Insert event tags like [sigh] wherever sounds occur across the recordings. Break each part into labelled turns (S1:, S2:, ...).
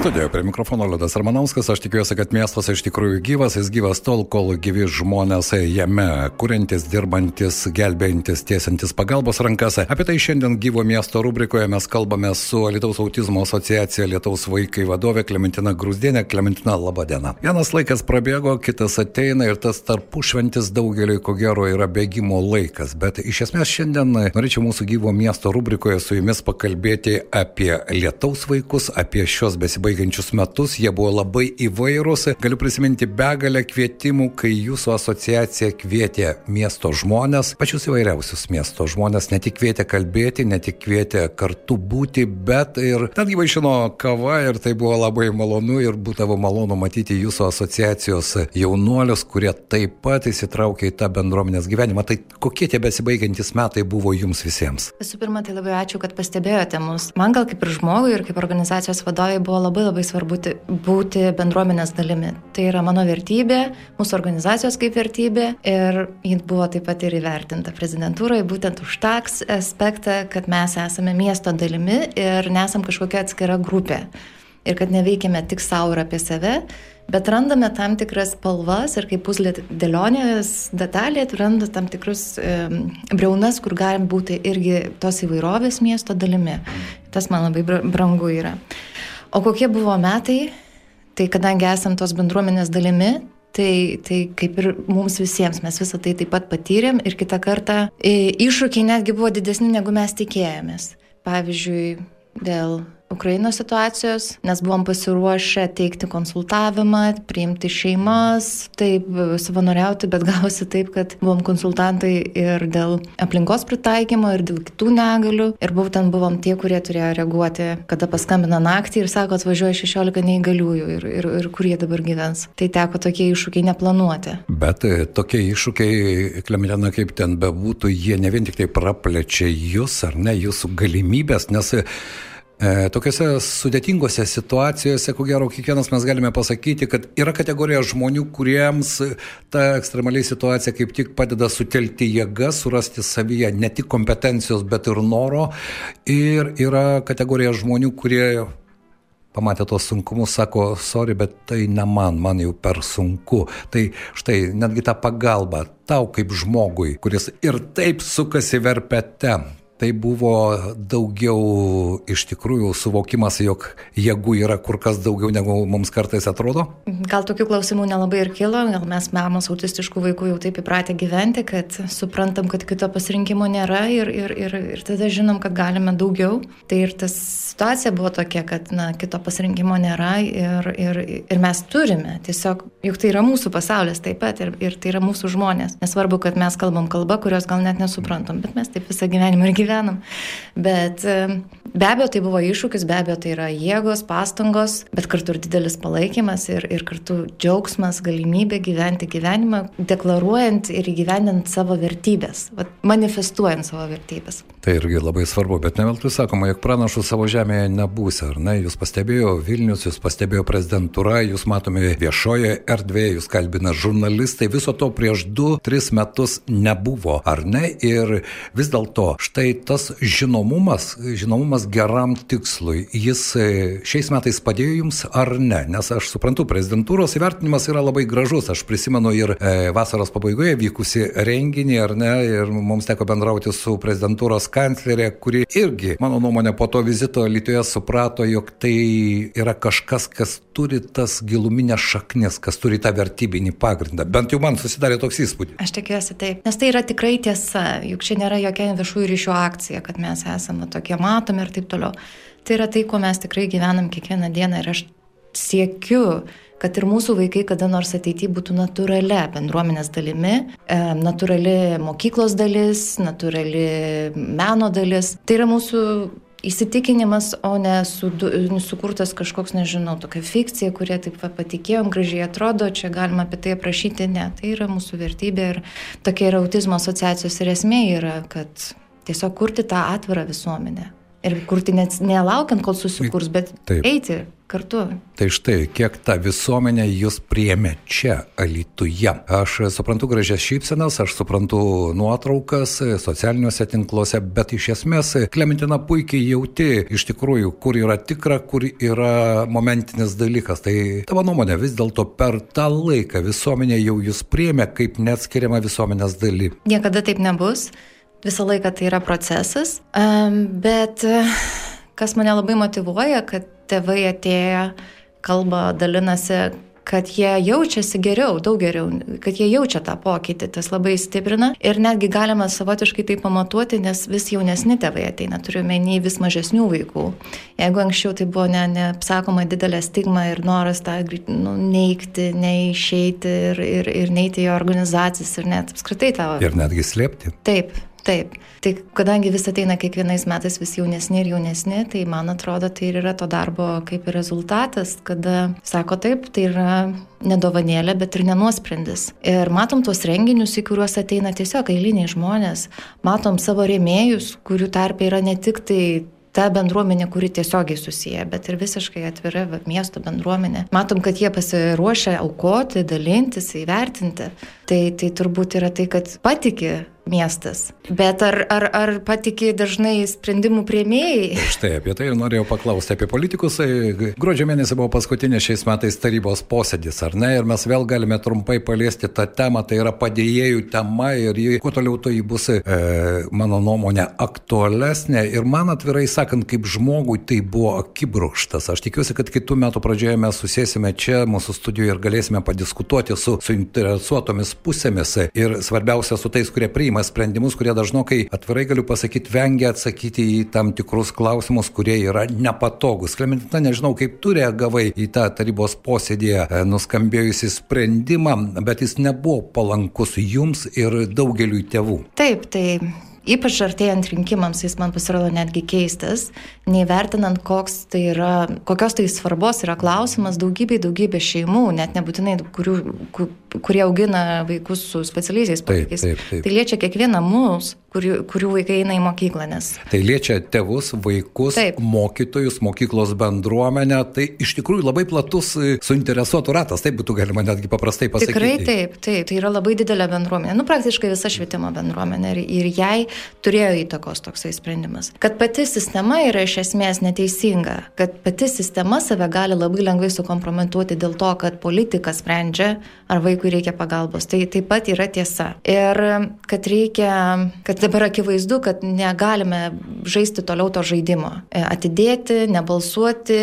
S1: Studijoje prie mikrofono Liudas Armanauskas, aš tikiuosi, kad miestas iš tikrųjų gyvas, jis gyvas tol, kol gyvi žmonės jame, kuriantis, dirbantis, gelbėjantis, tiesantis pagalbos rankas. Apie tai šiandien gyvo miesto rubrikoje mes kalbame su Lietuvos autizmo asociacija Lietuvos vaikai vadovė Klementina Grūsdienė. Klementina, laba diena. Vienas laikas prabėgo, kitas ateina ir tas tarpušventis daugeliui ko gero yra bėgimo laikas. Bet iš esmės šiandien norėčiau mūsų gyvo miesto rubrikoje su jumis pakalbėti apie Lietuvos vaikus, apie šios besibaigiančius baigiančius metus, jie buvo labai įvairūs. Galiu prisiminti begalę kvietimų, kai jūsų asociacija kvietė miesto žmonės, pačius įvairiausius miesto žmonės, ne tik kvietė kalbėti, ne tik kvietė kartu būti, bet ir netgi vaišino kava ir tai buvo labai malonu ir būdavo malonu matyti jūsų asociacijos jaunuolius, kurie taip pat įsitraukė į tą bendruomenės gyvenimą. Tai kokie tie besibaigiantys metai buvo jums visiems?
S2: Visų pirma, tai labai ačiū, kad pastebėjote mus. Man gal kaip ir žmogui ir kaip organizacijos vadovai buvo labai labai svarbu būti bendruomenės dalimi. Tai yra mano vertybė, mūsų organizacijos kaip vertybė ir ji buvo taip pat ir įvertinta prezidentūroje būtent už tą aspektą, kad mes esame miesto dalimi ir nesam kažkokia atskira grupė. Ir kad neveikiame tik savo ir apie save, bet randame tam tikras spalvas ir kaip puzlė dėlionės detalė, randa tam tikrus e, breunas, kur galim būti irgi tos įvairovės miesto dalimi. Tas man labai brangu yra. O kokie buvo metai, tai kadangi esam tos bendruomenės dalimi, tai, tai kaip ir mums visiems mes visą tai taip pat patyrėm ir kitą kartą iššūkiai netgi buvo didesni, negu mes tikėjomės. Pavyzdžiui, dėl Ukrainos situacijos, nes buvom pasiruošę teikti konsultavimą, priimti šeimas, taip savanoriauti, bet gavosi taip, kad buvom konsultantai ir dėl aplinkos pritaikymo, ir dėl kitų negalių. Ir būtent buvom tie, kurie turėjo reaguoti, kada paskambina naktį ir sako, atvažiuoja 16 neįgaliųjų ir, ir, ir kur jie dabar gyvens. Tai teko tokie iššūkiai neplanuoti.
S1: Bet e, tokie iššūkiai, Klemelina, kaip ten bebūtų, jie ne vien tik tai praplečia jūs ar ne jūsų galimybės, nes tokiose sudėtingose situacijose, ko gero, kiekvienas mes galime pasakyti, kad yra kategorija žmonių, kuriems ta ekstremaliai situacija kaip tik padeda sutelkti jėgas, surasti savyje ne tik kompetencijos, bet ir noro. Ir yra kategorija žmonių, kurie pamatė tos sunkumus, sako, sorry, bet tai ne man, man jau per sunku. Tai štai netgi ta pagalba tau kaip žmogui, kuris ir taip sukasi verpete Tai buvo daugiau iš tikrųjų suvokimas, jog jėgų yra kur kas daugiau negu mums kartais atrodo?
S2: Gal tokių klausimų nelabai ir kilo, gal mes mamos autistiškų vaikų jau taip įpratę gyventi, kad suprantam, kad kito pasirinkimo nėra ir, ir, ir, ir tada žinom, kad galime daugiau. Tai ir tas situacija buvo tokia, kad na, kito pasirinkimo nėra ir, ir, ir mes turime. Tiesiog, juk tai yra mūsų pasaulis taip pat ir, ir tai yra mūsų žmonės. Nesvarbu, kad mes kalbam kalbą, kurios gal net nesuprantam, bet mes taip visą gyvenimą ir gyvename gyvenam. Bet e, be abejo tai buvo iššūkis, be abejo tai yra jėgos, pastangos, bet kartu ir didelis palaikymas ir, ir kartu džiaugsmas, galimybė gyventi gyvenimą, deklaruojant ir įgyvendinant savo vertybės, manifestuojant savo vertybės.
S1: Tai irgi labai svarbu, bet neveltui sakoma, jog pranašų savo žemėje nebūsi, ar ne? Jūs pastebėjo Vilnius, jūs pastebėjo prezidentūra, jūs matome viešoje erdvėje, jūs kalbina žurnalistai, viso to prieš 2-3 metus nebuvo, ar ne? Ir vis dėlto štai tas žinomumas, žinomumas geram tikslui, jis e, šiais metais padėjo jums ar ne? Nes aš suprantu, prezidentūros įvertinimas yra labai gražus, aš prisimenu ir e, vasaros pabaigoje vykusi renginį, ar ne? Ir mums teko bendrauti su prezidentūros kanclerė, kuri irgi, mano nuomonė, po to vizito Lietuvoje suprato, jog tai yra kažkas, kas turi tas giluminės šaknis, kas turi tą vertybinį pagrindą. Bent jau man susidarė toks įspūdis.
S2: Aš tikiuosi taip, nes tai yra tikrai tiesa, juk čia nėra jokia viešųjų ryšių akcija, kad mes esame tokie matomi ir taip toliau. Tai yra tai, ko mes tikrai gyvenam kiekvieną dieną ir aš siekiu kad ir mūsų vaikai kada nors ateityje būtų natūralia bendruomenės dalimi, e, natūrali mokyklos dalis, natūrali meno dalis. Tai yra mūsų įsitikinimas, o ne su, sukurtas kažkoks, nežinau, tokia fikcija, kurie taip va, patikėjom, gražiai atrodo, čia galima apie tai aprašyti, ne, tai yra mūsų vertybė ir tokia yra autizmo asociacijos ir esmė yra, kad tiesiog kurti tą atvirą visuomenę Ir kurti net nelaukiant, kol susikurs, bet Taip. eiti kartu.
S1: Tai štai, kiek ta visuomenė jūs priemė čia, Alituje. Aš suprantu gražias šypsenas, aš suprantu nuotraukas socialiniuose tinkluose, bet iš esmės Klementina puikiai jauti iš tikrųjų, kur yra tikra, kur yra momentinis dalykas. Tai tavo nuomonė vis dėlto per tą laiką visuomenė jau jūs priemė kaip neatskiriama visuomenės daly.
S2: Niekada taip nebus. Visą laiką tai yra procesas. Bet kas mane labai motivuoja, kad tėvai atėję kalba, dalinasi, kad jie jaučiasi geriau, daug geriau, kad jie jaučia tą pokytį, tas labai stiprina ir netgi galima savotiškai tai pamatuoti, nes vis jaunesni tėvai ateina, turiu menį vis mažesnių vaikų. Jeigu anksčiau tai buvo neapsakoma ne, didelė stigma ir noras tą nu, neikti, neišeiti ir, ir, ir neiti į organizacijas ir net apskritai tą.
S1: Ir netgi slėpti.
S2: Taip, Taip, tai kadangi vis ateina kiekvienais metais vis jaunesni ir jaunesni, tai man atrodo, tai ir yra to darbo kaip ir rezultatas, kada sako taip, tai yra nedovanėlė, bet ir nenuosprendis. Ir matom tuos renginius, į kuriuos ateina tiesiog eiliniai žmonės, matom savo rėmėjus, kurių tarpe yra ne tik tai ta bendruomenė, kuri tiesiogiai susiję, bet ir visiškai atvira miesto bendruomenė. Matom, kad jie pasiruošę aukoti, dalintis, įvertinti. Tai, tai turbūt yra tai, kad patiki miestas. Bet ar, ar, ar patikė dažnai sprendimų prieimėjai? [laughs]
S1: Štai apie tai ir norėjau paklausti apie politikus. Gruodžio mėnesį buvo paskutinė šiais metais tarybos posėdis, ar ne? Ir mes vėl galime trumpai paliesti tą temą, tai yra padėjėjų tema ir jį, kuo toliau to jį bus, e, mano nuomonė, aktualesnė. Ir man atvirai sakant, kaip žmogui tai buvo akibrokštas. Aš tikiuosi, kad kitų metų pradžioje mes susėsime čia mūsų studijoje ir galėsime padiskutuoti su suinteresuotomis pusėmis ir svarbiausia su tais, kurie priima sprendimus, kurie dažnokai, atvirai galiu pasakyti, vengia atsakyti į tam tikrus klausimus, kurie yra nepatogus. Klementina, nežinau, kaip tu reagavai į tą tarybos posėdėje e, nuskambėjusi sprendimą, bet jis nebuvo palankus jums ir daugeliui tėvų.
S2: Taip, tai Ypač artėjant rinkimams jis man pasirodo netgi keistas, neįvertinant, tai yra, kokios tai svarbos yra klausimas daugybei, daugybė šeimų, net nebūtinai, kurių, kurie augina vaikus su specialiaisiais poreikiais. Tai liečia kiekvieną mūsų, kurių, kurių vaikai eina į mokyklą. Nes...
S1: Tai liečia tėvus, vaikus, taip. mokytojus, mokyklos bendruomenę. Tai iš tikrųjų labai platus e, suinteresuotų ratas, taip būtų galima netgi paprastai pasakyti.
S2: Tikrai taip, taip. Tai yra labai didelė bendruomenė. Nu, praktiškai visa švietimo bendruomenė. Ir, ir jai turėjo įtakos toksai sprendimas. Kad pati sistema yra iš esmės neteisinga, kad pati sistema save gali labai lengvai sukompromituoti dėl to, kad politikas sprendžia, ar vaikui reikia pagalbos. Tai taip pat yra tiesa. Ir kad reikia, kad dabar akivaizdu, kad negalime žaisti toliau to žaidimo. E, atidėti, nebalsuoti,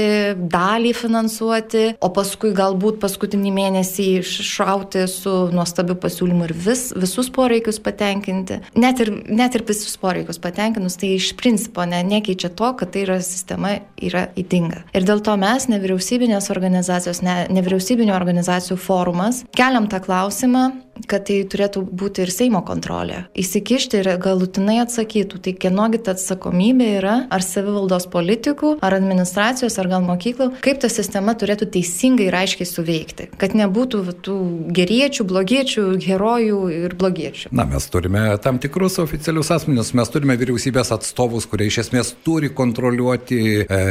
S2: dalį finansuoti, o paskui galbūt paskutinį mėnesį šauti su nuostabiu pasiūlymu ir vis, visus poreikius patenkinti. Net ir, net ir visus poreikius patenkinus, tai iš principo ne, nekeičia to, kad tai yra sistema yra įdinga. Ir dėl to mes, nevyriausybinės organizacijos, ne, nevyriausybinio organizacijų forumas, keliam tą klausimą, kad tai turėtų būti ir Seimo kontrolė. Įsikišti ir galutinai atsakytų, tai kienogi ta atsakomybė yra, ar savivaldos politikų, ar administracijos, ar gal mokyklų, kaip ta sistema turėtų teisingai ir aiškiai suveikti, kad nebūtų tų geriečių, blogiečių, herojų ir blogiečių.
S1: Na, mes turime tam tikrus oficialius asmenius, mes turime vyriausybės atstovus, kurie iš esmės turi kontroliuoti e,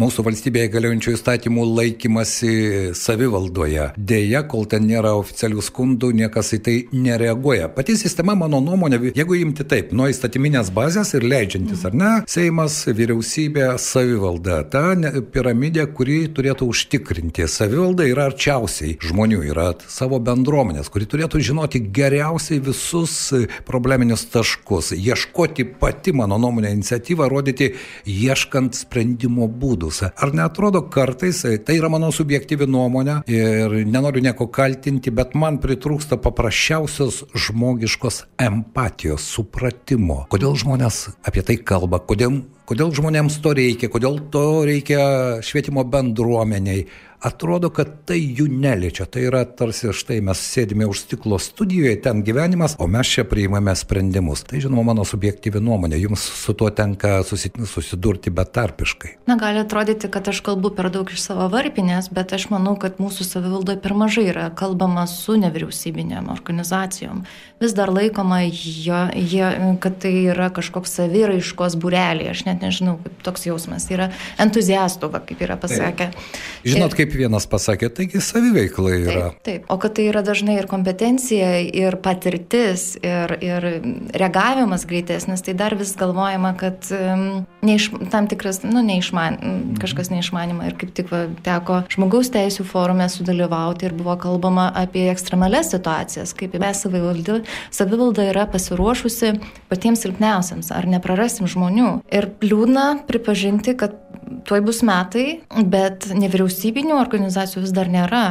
S1: mūsų valstybėje galiojančių įstatymų laikymasi savivaldoje. Deja, kol ten nėra oficialių skundų, niekas niekas į tai nereaguoja. Pati sistema, mano nuomonė, jeigu imti taip, nuo įstatyminės bazės ir leidžiantis, ar ne, Seimas, vyriausybė, savivalda, ta piramidė, kuri turėtų užtikrinti. Savivalda yra arčiausiai žmonių, yra savo bendruomenės, kuri turėtų žinoti geriausiai visus probleminius taškus, ieškoti pati, mano nuomonė, iniciatyvą rodyti, ieškant sprendimo būdus. Ar netrodo kartais, tai yra mano subjektyvi nuomonė ir nenoriu nieko kaltinti, bet man pritrūksta paprasčiausios žmogiškos empatijos, supratimo. Kodėl žmonės apie tai kalba, kodėl, kodėl žmonėms to reikia, kodėl to reikia švietimo bendruomeniai. Atrodo, kad tai jų neliečia. Tai yra tarsi štai mes sėdime už stiklo studijoje, ten gyvenimas, o mes čia priimame sprendimus. Tai žinoma mano subjektyvi nuomonė, jums su tuo tenka susidurti betarpiškai.
S2: Na, gali atrodyti, kad aš kalbu per daug iš savo varpinės, bet aš manau, kad mūsų savivaldoje per mažai yra kalbama su nevyriausybinėm organizacijom. Vis dar laikoma, jo, jie, kad tai yra kažkoks saviraiškos burelė, aš net nežinau, kaip toks jausmas yra entuziastų, kaip yra pasakę.
S1: Taip. Žinot, kaip vienas pasakė, taigi saviveikla yra.
S2: Taip, taip, o kad tai yra dažnai ir kompetencija, ir patirtis, ir, ir reagavimas greitesnis, tai dar vis galvojama, kad um, neiš, tam tikras, nu, neišman, kažkas neišmanima. Ir kaip tik va, teko žmogaus teisų forume sudalyvauti ir buvo kalbama apie ekstremales situacijas, kaip mes savivalda, savivalda yra pasiruošusi patiems silpniausiams, ar neprarasim žmonių. Ir liūdna pripažinti, kad tuoj bus metai, bet nevyriausybinių organizacijų vis dar nėra.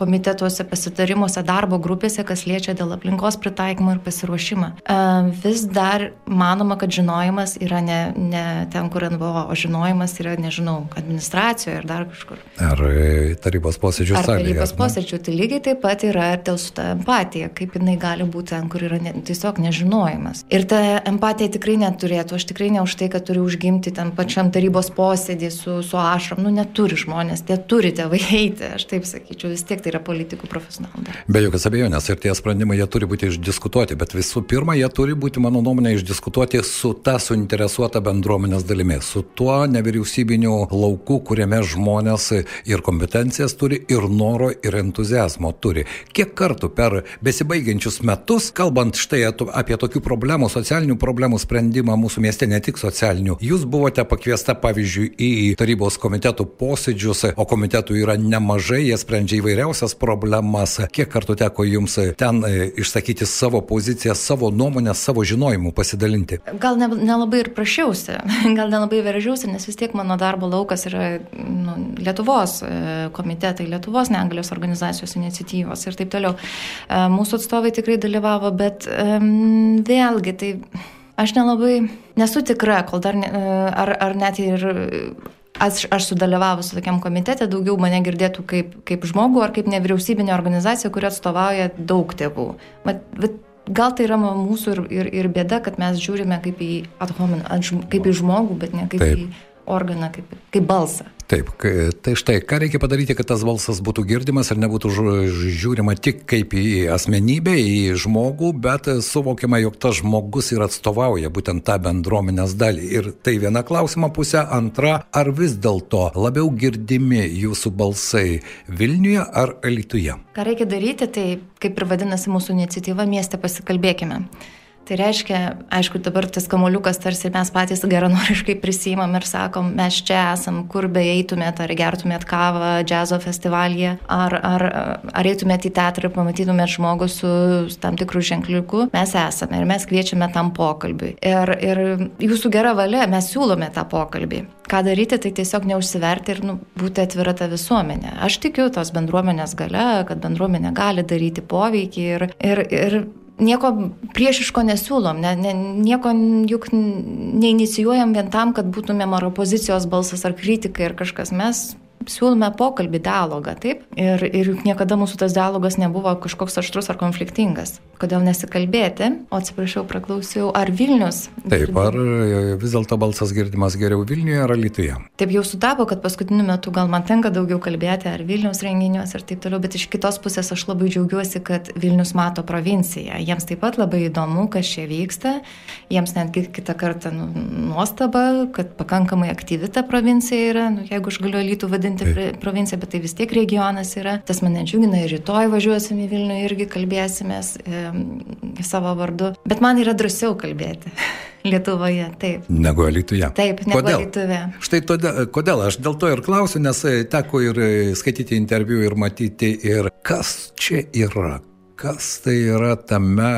S2: Komitetuose, pasitarimuose, darbo grupėse, kas liečia dėl aplinkos pritaikymo ir pasiruošimą. Vis dar manoma, kad žinojimas yra ne, ne ten, kur NVO, o žinojimas yra, nežinau, administracijoje ir dar kažkur.
S1: Ar e, tarybos posėdžių
S2: salėje. Ar tarybos posėdžių, tai lygiai taip pat yra ir dėl su ta empatija, kaip jinai gali būti ten, kur yra ne, tiesiog nežinojimas. Ir ta empatija tikrai neturėtų, aš tikrai ne už tai, kad turiu užgimti tam pačiam tarybos posėdį su, su ašram, nu neturi žmonės, tie turi tėvai eiti, aš taip sakyčiau, vis tiek tai tai yra politikų profesionalų.
S1: Be jokios abejonės ir tie sprendimai jie turi būti išdiskutuoti, bet visų pirma, jie turi būti, mano nuomonė, išdiskutuoti su ta suinteresuota bendruomenės dalimi, su tuo nevyriausybiniu lauku, kuriame žmonės ir kompetencijas turi, ir noro, ir entuzijazmo turi. Kiek kartų per besibaigiančius metus, kalbant štai apie tokių problemų, socialinių problemų sprendimą mūsų mieste, ne tik socialinių, jūs buvote pakviesta, pavyzdžiui, į tarybos komitetų posėdžius, o komitetų yra nemažai, jie sprendžia įvairiausias didžiausias problemas. Kiek kartų teko jums ten e, išsakyti savo poziciją, savo nuomonę, savo žinojimu pasidalinti?
S2: Gal nelabai ne ir prašiausi, [laughs] gal nelabai veržiausi, nes vis tiek mano darbo laukas yra nu, Lietuvos e, komitetai, Lietuvos negalios organizacijos iniciatyvos ir taip toliau. E, mūsų atstovai tikrai dalyvavo, bet um, vėlgi tai aš nelabai nesu tikra, kol dar, ne, ar, ar net ir aš, aš sudalyvavus tokiam komitete, daugiau mane girdėtų kaip, kaip žmogų ar kaip nevyriausybinė organizacija, kuri atstovauja daug tėvų. Mat, bet, gal tai yra mūsų ir, ir, ir bėda, kad mes žiūrime kaip į, adhomin, kaip į žmogų, bet ne kaip Taip. į organą, kaip, kaip balsą.
S1: Taip, tai štai, ką reikia padaryti, kad tas balsas būtų girdimas ir nebūtų žiūrima tik kaip į asmenybę, į žmogų, bet suvokiama, jog tas žmogus ir atstovauja būtent tą bendruomenės dalį. Ir tai viena klausimo pusė, antra, ar vis dėlto labiau girdimi jūsų balsai Vilniuje ar Alituje?
S2: Ką reikia daryti, tai kaip ir vadinasi mūsų iniciatyva, mieste pasikalbėkime. Tai reiškia, aišku, dabar tas kamoliukas tarsi mes patys geranoriškai prisimam ir sakom, mes čia esam, kur be eitumėt, ar gertumėt kavą džiazo festivalyje, ar, ar, ar eitumėt į teatrą ir pamatytumėt žmogų su tam tikrų ženkliuku, mes esame ir mes kviečiame tam pokalbiui. Ir, ir jūsų gera valia, mes siūlome tą pokalbį. Ką daryti, tai tiesiog neužsiverti ir nu, būti atvira tą visuomenę. Aš tikiu tos bendruomenės gale, kad bendruomenė gali daryti poveikį ir, ir, ir nieko priešiško nesiūlom, ne, ne, nieko juk neinicijuojam vien tam, kad būtumėm ar opozicijos balsas ar kritikai ar kažkas. Mes siūlome pokalbį, dialogą, taip? Ir, ir juk niekada mūsų tas dialogas nebuvo kažkoks aštrus ar konfliktingas. Kodėl nesikalbėti? O atsiprašau, praklausiau, ar Vilnius?
S1: Taip, ar vis dėlto balsas girdimas geriau Vilniuje ar Lietuvoje?
S2: Taip jau sutapo, kad paskutiniu metu gal man tenka daugiau kalbėti ar Vilnius renginiuose ir taip toliau, bet iš kitos pusės aš labai džiaugiuosi, kad Vilnius mato provinciją. Jiems taip pat labai įdomu, kas čia vyksta. Jiems netgi kitą kartą nu, nuostaba, kad pakankamai aktyvi ta provincija yra, nu, jeigu aš galiu Lietų vadinti vadinti provincija, bet tai vis tiek regionas yra. Tas mane džiugina ir rytoj važiuosim į Vilnių irgi kalbėsimės e, savo vardu. Bet man yra drąsiau kalbėti. [laughs] Lietuvoje, taip.
S1: Negu Lietuvoje.
S2: Taip, negu kodėl? Lietuvoje.
S1: Štai todėl, kodėl aš dėl to ir klausiu, nes teko ir skaityti interviu ir matyti, ir kas čia yra, kas tai yra tame,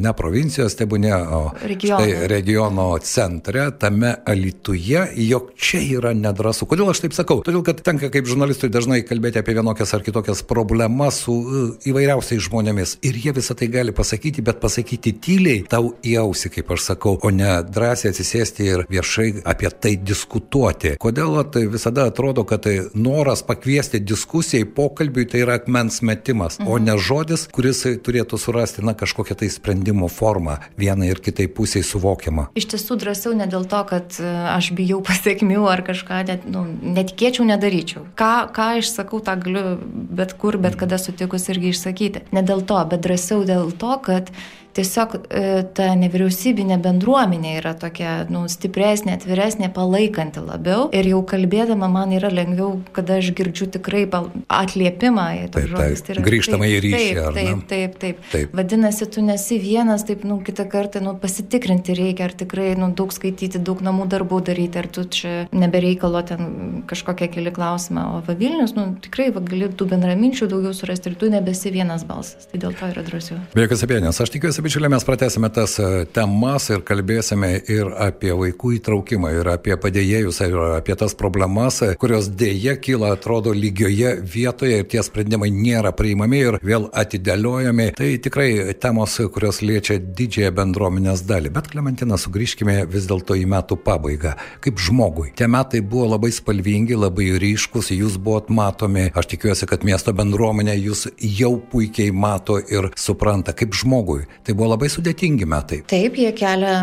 S1: ne provincijos tebūnė, o
S2: regiono.
S1: štai regiono centre, tame alituje, jog čia yra nedrasu. Kodėl aš taip sakau? Todėl, kad tenka kaip žurnalistui dažnai kalbėti apie vienokias ar kitokias problemas su e, įvairiausiais žmonėmis. Ir jie visą tai gali pasakyti, bet pasakyti tyliai tau į ausį, kaip aš sakau, o ne drąsiai atsisėsti ir viešai apie tai diskutuoti. Kodėl tai visada atrodo, kad tai noras pakviesti diskusijai, pokalbiui tai yra akmens metimas, mhm. o ne žodis, kuris turėtų surasti na, kažkokią tai sprendimo formą vienai ir kitai pusiai suvokiamą.
S2: Iš tiesų drąsiau ne dėl to, kad e, aš bijau [laughs] pasiekmių ar kažką net, nu, netikėčiau, nedaryčiau. Ką, ką išsakau, tą galiu bet kur, bet kada sutikus irgi išsakyti. Ne dėl to, bet drąsiau dėl to, kad tiesiog e, ta nevyriausybinė bendruomenė yra tokia nu, stipresnė, atviresnė, palaikanti labiau. Ir jau kalbėdama man yra lengviau, kada aš girdžiu tikrai atliepimą į tą žodį.
S1: Grįžtamą į ryšį.
S2: Taip, taip, taip, taip, taip. Vadinasi, tu nesi vienas, taip, nu, kitą kartą, nu, pasitikrinti reikia, ar tikrai, nu, daug skaityti, daug namų darbų daryti, ar tu čia nebereikalo ten kažkokią keli klausimą. O va Vilnius, nu, tikrai, va, gali tų bendraminčių daugiau surasti ir tu nebesi vienas balsas. Tai dėl to yra drąsiau.
S1: Be jokios abejonės, aš tikiuosi, Mėlysi bičiuliai, mes pratęsime tas e, temas ir kalbėsime ir apie vaikų įtraukimą, ir apie padėjėjus, ir apie tas problemas, e, kurios dėje kyla, atrodo, lygioje vietoje ir tie sprendimai nėra priimami ir vėl atidėliojami. Tai tikrai temos, kurios liečia didžiąją bendruomenės dalį. Bet, Klementina, sugrįžkime vis dėlto į metų pabaigą. Kaip žmogui. Tie metai buvo labai spalvingi, labai ryškus, jūs buvot matomi. Aš tikiuosi, kad miesto bendruomenė jūs jau puikiai mato ir supranta kaip žmogui. Tai Tai buvo labai sudėtingi metai.
S2: Taip, jie kelia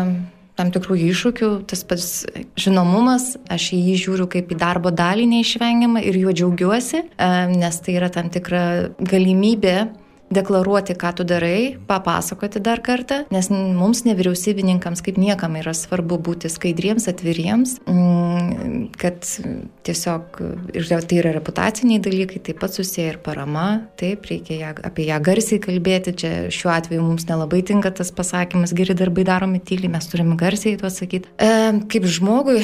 S2: tam tikrų iššūkių, tas pats žinomumas, aš į jį žiūriu kaip į darbo dalį neišvengiamą ir juo džiaugiuosi, nes tai yra tam tikra galimybė deklaruoti, ką tu darai, papasakoti dar kartą, nes mums nevyriausybininkams kaip niekam yra svarbu būti skaidriems, atviriems, mm, kad tiesiog ir tai yra reputaciniai dalykai, taip pat susiję ir parama, taip, reikia ją, apie ją garsiai kalbėti, čia šiuo atveju mums nelabai tinka tas pasakymas, geri darbai daromi tyliai, mes turime garsiai tuo sakyti. E, kaip žmogui,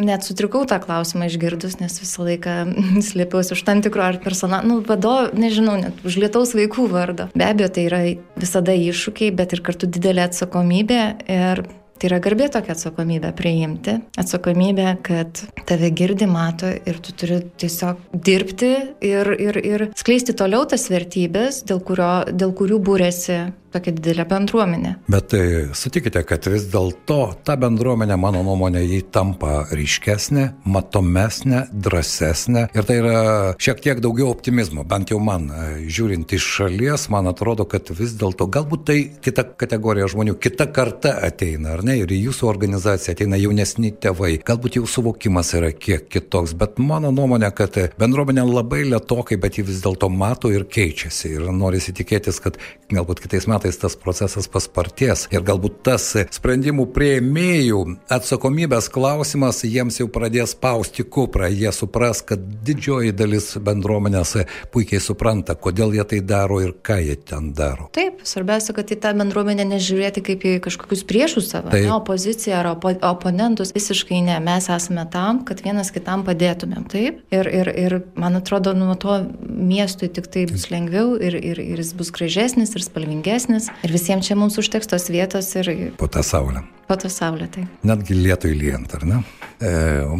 S2: net sutrikau tą klausimą išgirdus, nes visą laiką [laughs] slėpiausi už tam tikro ar personalo, nu, vadovo, nežinau, net už lietaus vaikų vardo. Be abejo, tai yra visada iššūkiai, bet ir kartu didelė atsakomybė ir Tai yra garbė tokia atsakomybė priimti, atsakomybė, kad tave girdi, mato ir tu turi tiesiog dirbti ir, ir, ir skleisti toliau tas vertybės, dėl, kurio, dėl kurių būrėsi tokia didelė bendruomenė.
S1: Bet tai sutikite, kad vis dėlto ta bendruomenė, mano nuomonė, jį tampa ryškesnė, matomesnė, drąsesnė ir tai yra šiek tiek daugiau optimizmo, bent jau man, e, žiūrint iš šalies, man atrodo, kad vis dėlto galbūt tai kita kategorija žmonių, kita karta ateina, ar ne, ir į jūsų organizaciją ateina jaunesni tėvai, galbūt jau suvokimas yra kiek kitoks, bet mano nuomonė, kad bendruomenė labai lietokai, bet ji vis dėlto mato ir keičiasi. Ir norisi tikėtis, kad galbūt kitais metais tas procesas pasparties ir galbūt tas sprendimų prieimėjų atsakomybės klausimas jiems jau pradės spausti kuprą, jie supras, kad didžioji dalis bendruomenės puikiai supranta, kodėl jie tai daro ir ką jie ten daro.
S2: Taip, svarbiausia, kad į tą bendruomenę nežiūrėti kaip į kažkokius priešus savo, ne, opoziciją ar opo, oponentus, visiškai ne, mes esame tam, kad vienas kitam padėtumėm, taip, ir, ir, ir man atrodo, nuo to miestui tik tai bus lengviau ir, ir, ir jis bus gražesnis ir spalvingesnis ir visiems čia mums užteks tos vietos ir...
S1: Po tą saulę.
S2: Po tą saulę, tai.
S1: Netgi lietui lyjant, ar ne? E,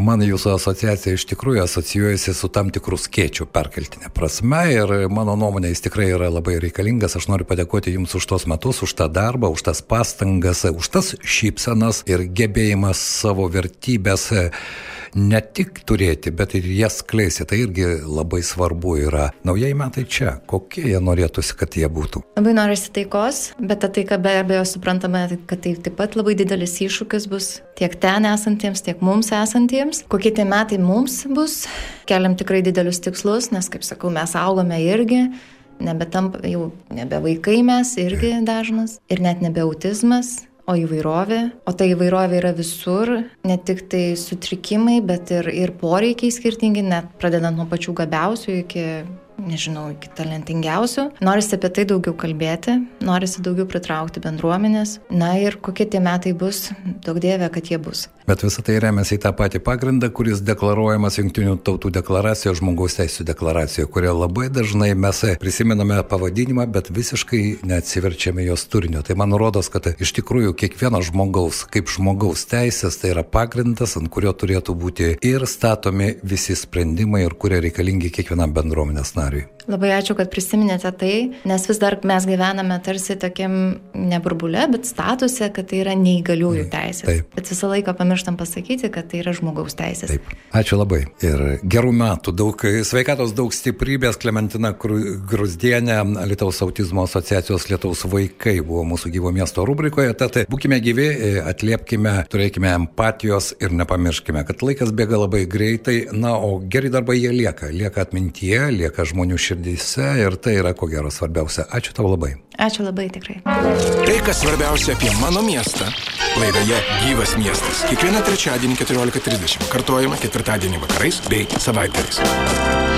S1: man jūsų asociacija iš tikrųjų asocijuojasi su tam tikrų skėčių perkeltinė prasme ir mano nuomonė jis tikrai yra labai reikalingas. Aš noriu padėkoti Jums už tos metus, už tą darbą, už tas pastangas, už tas šypsenas ir gebėjimas savo vertybės ne tik turėti, bet ir jas kleisti. Tai irgi labai svarbu yra. Naujai metai čia, kokie jie norėtųsi, kad jie būtų?
S2: Labai norisi taikos, bet ta taika be abejo suprantame, kad tai taip pat labai didelis iššūkis bus tiek ten esantiems, tiek mums esantiems. Kokie tie metai mums bus? Keliam tikrai didelius tikslus, nes, kaip sakau, mes augame irgi nebetampa jau nebe vaikai mes irgi dažnas ir net nebe autizmas o įvairovė, o ta įvairovė yra visur, ne tik tai sutrikimai, bet ir, ir poreikiai skirtingi, net pradedant nuo pačių gabiausių iki nežinau, iki talentingiausių. Norisi apie tai daugiau kalbėti, norisi daugiau pritraukti bendruomenės. Na ir kokie tie metai bus, daug dievė, kad jie bus.
S1: Bet visą tai remiasi į tą patį pagrindą, kuris deklaruojamas Junktinių tautų deklaracijoje, žmogaus teisų deklaracijoje, kurie labai dažnai mes prisimename pavadinimą, bet visiškai neatsiverčiame jos turinio. Tai man rodos, kad iš tikrųjų kiekvieno žmogaus, kaip žmogaus teisės, tai yra pagrindas, ant kurio turėtų būti ir statomi visi sprendimai ir kurie reikalingi kiekvienam bendruomenės nariui.
S2: Labai ačiū, kad prisiminėte tai, nes vis dar mes gyvename tarsi tokiam neburbule, bet statuse, kad tai yra neįgaliųjų teisės. Taip. Bet visą laiką pamirštam pasakyti, kad tai yra žmogaus teisės.
S1: Taip. Ačiū labai. Ir gerų metų, daug sveikatos, daug stiprybės. Klementina Grusdienė, Lietuvos autizmo asociacijos Lietuvos vaikai buvo mūsų gyvo miesto rubrikoje. Tad būkime gyvi, atliepkime, turėkime empatijos ir nepamirškime, kad laikas bėga labai greitai. Na, o geri darbai jie lieka. Lieka atmintyje, lieka žmonių širdyse ir tai yra ko gero svarbiausia. Ačiū tau labai.
S2: Ačiū labai tikrai.
S3: Tai, kas svarbiausia apie mano miestą, laidoje Gyvas miestas. Kiekvieną trečiadienį 14.30 kartuojama ketvirtadienį vakarais bei savaitgaliais.